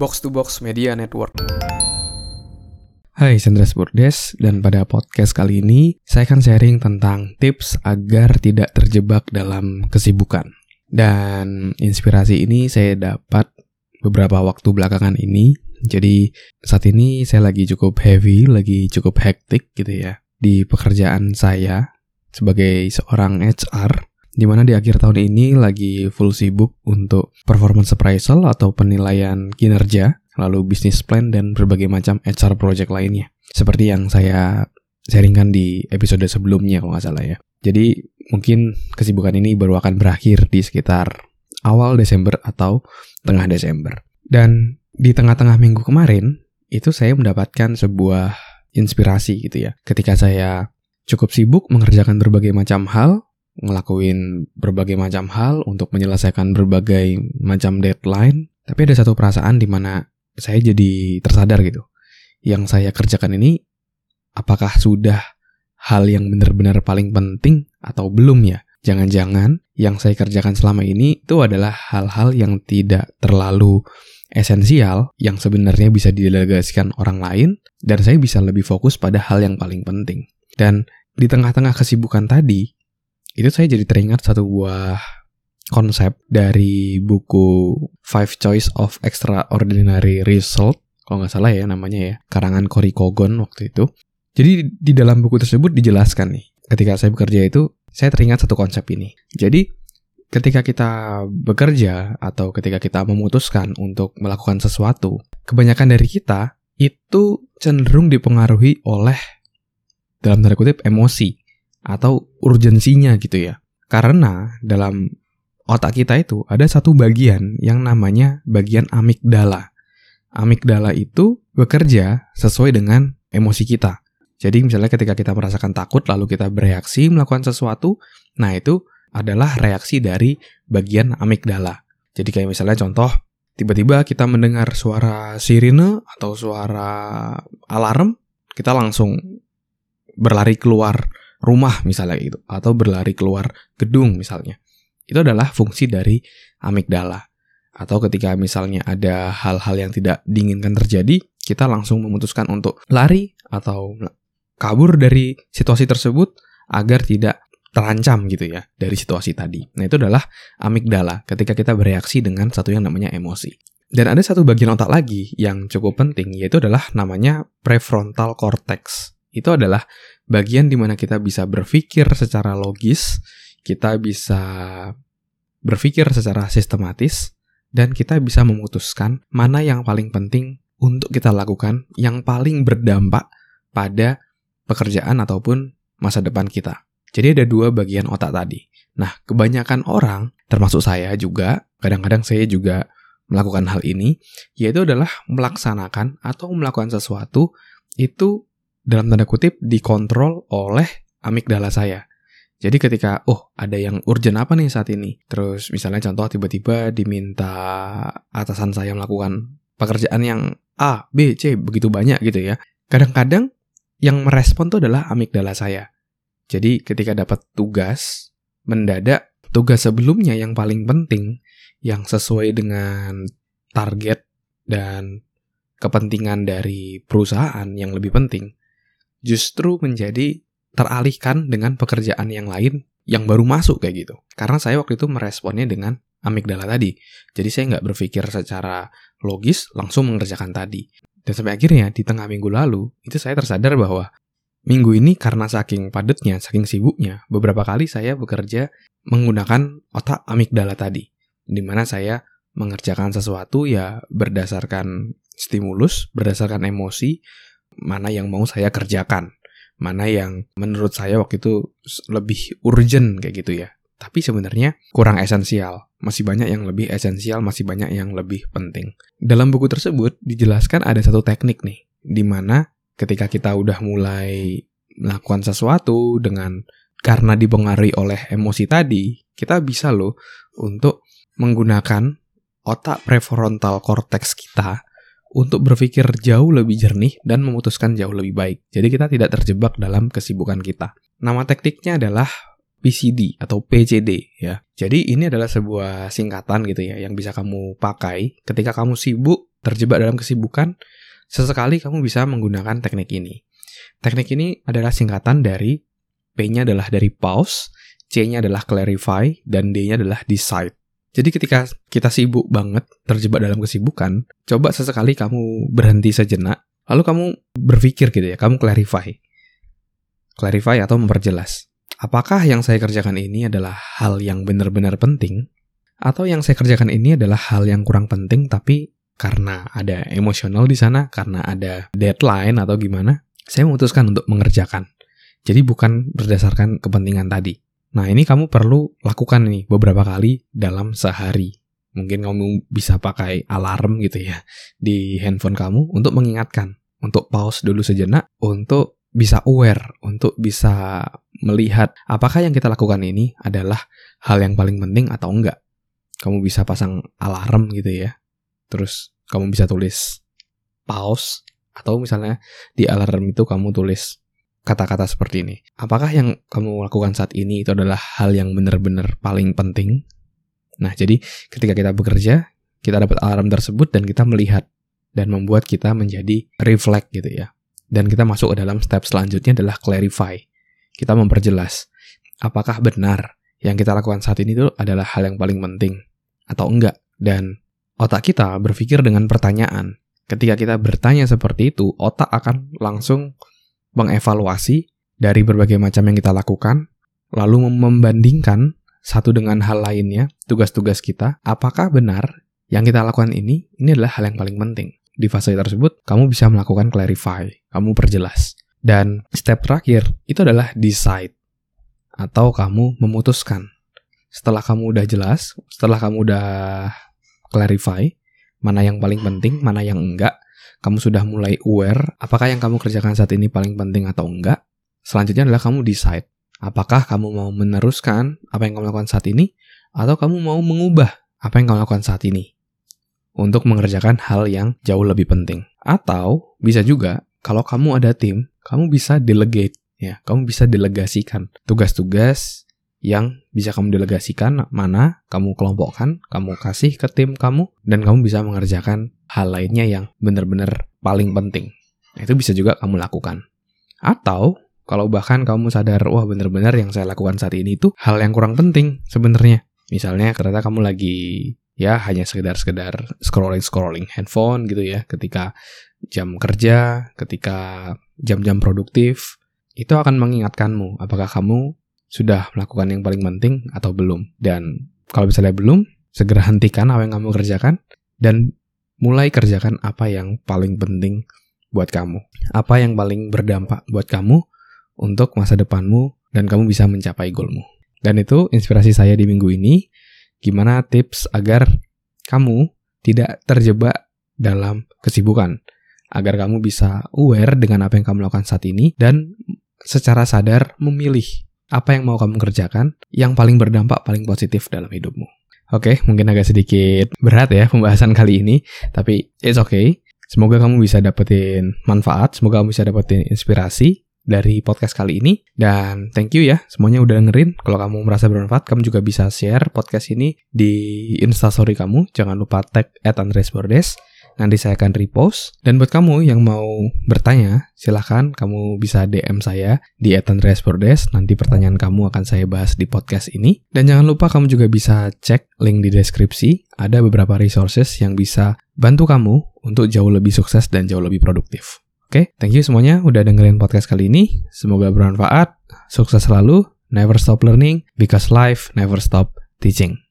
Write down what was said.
Box to Box Media Network. Hai, Sandra Spordes, dan pada podcast kali ini saya akan sharing tentang tips agar tidak terjebak dalam kesibukan. Dan inspirasi ini saya dapat beberapa waktu belakangan ini. Jadi saat ini saya lagi cukup heavy, lagi cukup hektik gitu ya di pekerjaan saya sebagai seorang HR di mana di akhir tahun ini lagi full sibuk untuk performance appraisal atau penilaian kinerja, lalu business plan dan berbagai macam HR project lainnya. Seperti yang saya sharingkan di episode sebelumnya kalau nggak salah ya. Jadi mungkin kesibukan ini baru akan berakhir di sekitar awal Desember atau tengah Desember. Dan di tengah-tengah minggu kemarin, itu saya mendapatkan sebuah inspirasi gitu ya. Ketika saya cukup sibuk mengerjakan berbagai macam hal, ngelakuin berbagai macam hal untuk menyelesaikan berbagai macam deadline, tapi ada satu perasaan di mana saya jadi tersadar gitu. Yang saya kerjakan ini apakah sudah hal yang benar-benar paling penting atau belum ya? Jangan-jangan yang saya kerjakan selama ini itu adalah hal-hal yang tidak terlalu esensial yang sebenarnya bisa didelegasikan orang lain dan saya bisa lebih fokus pada hal yang paling penting. Dan di tengah-tengah kesibukan tadi, itu saya jadi teringat satu buah konsep dari buku Five Choice of Extraordinary Result kalau nggak salah ya namanya ya karangan Cory Kogon waktu itu. Jadi di dalam buku tersebut dijelaskan nih ketika saya bekerja itu saya teringat satu konsep ini. Jadi ketika kita bekerja atau ketika kita memutuskan untuk melakukan sesuatu kebanyakan dari kita itu cenderung dipengaruhi oleh dalam tanda kutip emosi atau urgensinya gitu ya. Karena dalam otak kita itu ada satu bagian yang namanya bagian amigdala. Amigdala itu bekerja sesuai dengan emosi kita. Jadi misalnya ketika kita merasakan takut lalu kita bereaksi melakukan sesuatu, nah itu adalah reaksi dari bagian amigdala. Jadi kayak misalnya contoh, tiba-tiba kita mendengar suara sirine atau suara alarm, kita langsung berlari keluar rumah misalnya gitu atau berlari keluar gedung misalnya. Itu adalah fungsi dari amigdala. Atau ketika misalnya ada hal-hal yang tidak diinginkan terjadi, kita langsung memutuskan untuk lari atau kabur dari situasi tersebut agar tidak terancam gitu ya dari situasi tadi. Nah, itu adalah amigdala ketika kita bereaksi dengan satu yang namanya emosi. Dan ada satu bagian otak lagi yang cukup penting yaitu adalah namanya prefrontal cortex. Itu adalah bagian di mana kita bisa berpikir secara logis, kita bisa berpikir secara sistematis, dan kita bisa memutuskan mana yang paling penting untuk kita lakukan yang paling berdampak pada pekerjaan ataupun masa depan kita. Jadi ada dua bagian otak tadi. Nah, kebanyakan orang, termasuk saya juga, kadang-kadang saya juga melakukan hal ini, yaitu adalah melaksanakan atau melakukan sesuatu itu dalam tanda kutip dikontrol oleh amigdala saya. Jadi ketika, oh ada yang urgent apa nih saat ini? Terus misalnya contoh tiba-tiba diminta atasan saya melakukan pekerjaan yang A, B, C, begitu banyak gitu ya. Kadang-kadang yang merespon itu adalah amigdala saya. Jadi ketika dapat tugas, mendadak tugas sebelumnya yang paling penting, yang sesuai dengan target dan kepentingan dari perusahaan yang lebih penting, justru menjadi teralihkan dengan pekerjaan yang lain yang baru masuk kayak gitu. Karena saya waktu itu meresponnya dengan amigdala tadi. Jadi saya nggak berpikir secara logis langsung mengerjakan tadi. Dan sampai akhirnya di tengah minggu lalu, itu saya tersadar bahwa minggu ini karena saking padatnya, saking sibuknya, beberapa kali saya bekerja menggunakan otak amigdala tadi. Di mana saya mengerjakan sesuatu ya berdasarkan stimulus, berdasarkan emosi, mana yang mau saya kerjakan, mana yang menurut saya waktu itu lebih urgent kayak gitu ya. Tapi sebenarnya kurang esensial, masih banyak yang lebih esensial, masih banyak yang lebih penting. Dalam buku tersebut dijelaskan ada satu teknik nih, di mana ketika kita udah mulai melakukan sesuatu dengan karena dipengaruhi oleh emosi tadi, kita bisa loh untuk menggunakan otak prefrontal cortex kita untuk berpikir jauh lebih jernih dan memutuskan jauh lebih baik. Jadi kita tidak terjebak dalam kesibukan kita. Nama tekniknya adalah PCD atau PCD ya. Jadi ini adalah sebuah singkatan gitu ya yang bisa kamu pakai ketika kamu sibuk terjebak dalam kesibukan, sesekali kamu bisa menggunakan teknik ini. Teknik ini adalah singkatan dari P-nya adalah dari pause, C-nya adalah clarify, dan D-nya adalah decide. Jadi ketika kita sibuk banget, terjebak dalam kesibukan, coba sesekali kamu berhenti sejenak, lalu kamu berpikir gitu ya, kamu clarify. Clarify atau memperjelas. Apakah yang saya kerjakan ini adalah hal yang benar-benar penting? Atau yang saya kerjakan ini adalah hal yang kurang penting tapi karena ada emosional di sana, karena ada deadline atau gimana, saya memutuskan untuk mengerjakan. Jadi bukan berdasarkan kepentingan tadi. Nah, ini kamu perlu lakukan nih beberapa kali dalam sehari. Mungkin kamu bisa pakai alarm gitu ya di handphone kamu untuk mengingatkan, untuk pause dulu sejenak, untuk bisa aware, untuk bisa melihat apakah yang kita lakukan ini adalah hal yang paling penting atau enggak. Kamu bisa pasang alarm gitu ya terus kamu bisa tulis pause atau misalnya di alarm itu kamu tulis kata-kata seperti ini. Apakah yang kamu lakukan saat ini itu adalah hal yang benar-benar paling penting? Nah, jadi ketika kita bekerja, kita dapat alarm tersebut dan kita melihat dan membuat kita menjadi reflect gitu ya. Dan kita masuk ke dalam step selanjutnya adalah clarify. Kita memperjelas apakah benar yang kita lakukan saat ini itu adalah hal yang paling penting atau enggak dan Otak kita berpikir dengan pertanyaan. Ketika kita bertanya seperti itu, otak akan langsung mengevaluasi dari berbagai macam yang kita lakukan, lalu membandingkan satu dengan hal lainnya, tugas-tugas kita, apakah benar yang kita lakukan ini, ini adalah hal yang paling penting. Di fase tersebut, kamu bisa melakukan clarify, kamu perjelas. Dan step terakhir, itu adalah decide, atau kamu memutuskan. Setelah kamu udah jelas, setelah kamu udah clarify mana yang paling penting, mana yang enggak. Kamu sudah mulai aware apakah yang kamu kerjakan saat ini paling penting atau enggak. Selanjutnya adalah kamu decide apakah kamu mau meneruskan apa yang kamu lakukan saat ini atau kamu mau mengubah apa yang kamu lakukan saat ini untuk mengerjakan hal yang jauh lebih penting. Atau bisa juga kalau kamu ada tim, kamu bisa delegate ya, kamu bisa delegasikan tugas-tugas yang bisa kamu delegasikan mana kamu kelompokkan, kamu kasih ke tim kamu, dan kamu bisa mengerjakan hal lainnya yang benar-benar paling penting. Nah, itu bisa juga kamu lakukan. Atau kalau bahkan kamu sadar, wah benar-benar yang saya lakukan saat ini itu hal yang kurang penting sebenarnya. Misalnya ternyata kamu lagi ya hanya sekedar-sekedar scrolling-scrolling handphone gitu ya ketika jam kerja, ketika jam-jam produktif, itu akan mengingatkanmu apakah kamu sudah melakukan yang paling penting atau belum. Dan kalau misalnya belum, segera hentikan apa yang kamu kerjakan dan mulai kerjakan apa yang paling penting buat kamu. Apa yang paling berdampak buat kamu untuk masa depanmu dan kamu bisa mencapai goalmu. Dan itu inspirasi saya di minggu ini. Gimana tips agar kamu tidak terjebak dalam kesibukan. Agar kamu bisa aware dengan apa yang kamu lakukan saat ini dan secara sadar memilih apa yang mau kamu kerjakan yang paling berdampak paling positif dalam hidupmu. Oke, okay, mungkin agak sedikit berat ya pembahasan kali ini, tapi it's okay. Semoga kamu bisa dapetin manfaat, semoga kamu bisa dapetin inspirasi dari podcast kali ini. Dan thank you ya, semuanya udah dengerin. Kalau kamu merasa bermanfaat, kamu juga bisa share podcast ini di instastory kamu. Jangan lupa tag at Andres Bordes. Nanti saya akan repost. Dan buat kamu yang mau bertanya, silahkan kamu bisa DM saya di @andreasbordes. Nanti pertanyaan kamu akan saya bahas di podcast ini. Dan jangan lupa kamu juga bisa cek link di deskripsi. Ada beberapa resources yang bisa bantu kamu untuk jauh lebih sukses dan jauh lebih produktif. Oke, okay, thank you semuanya udah dengerin podcast kali ini. Semoga bermanfaat. Sukses selalu. Never stop learning because life never stop teaching.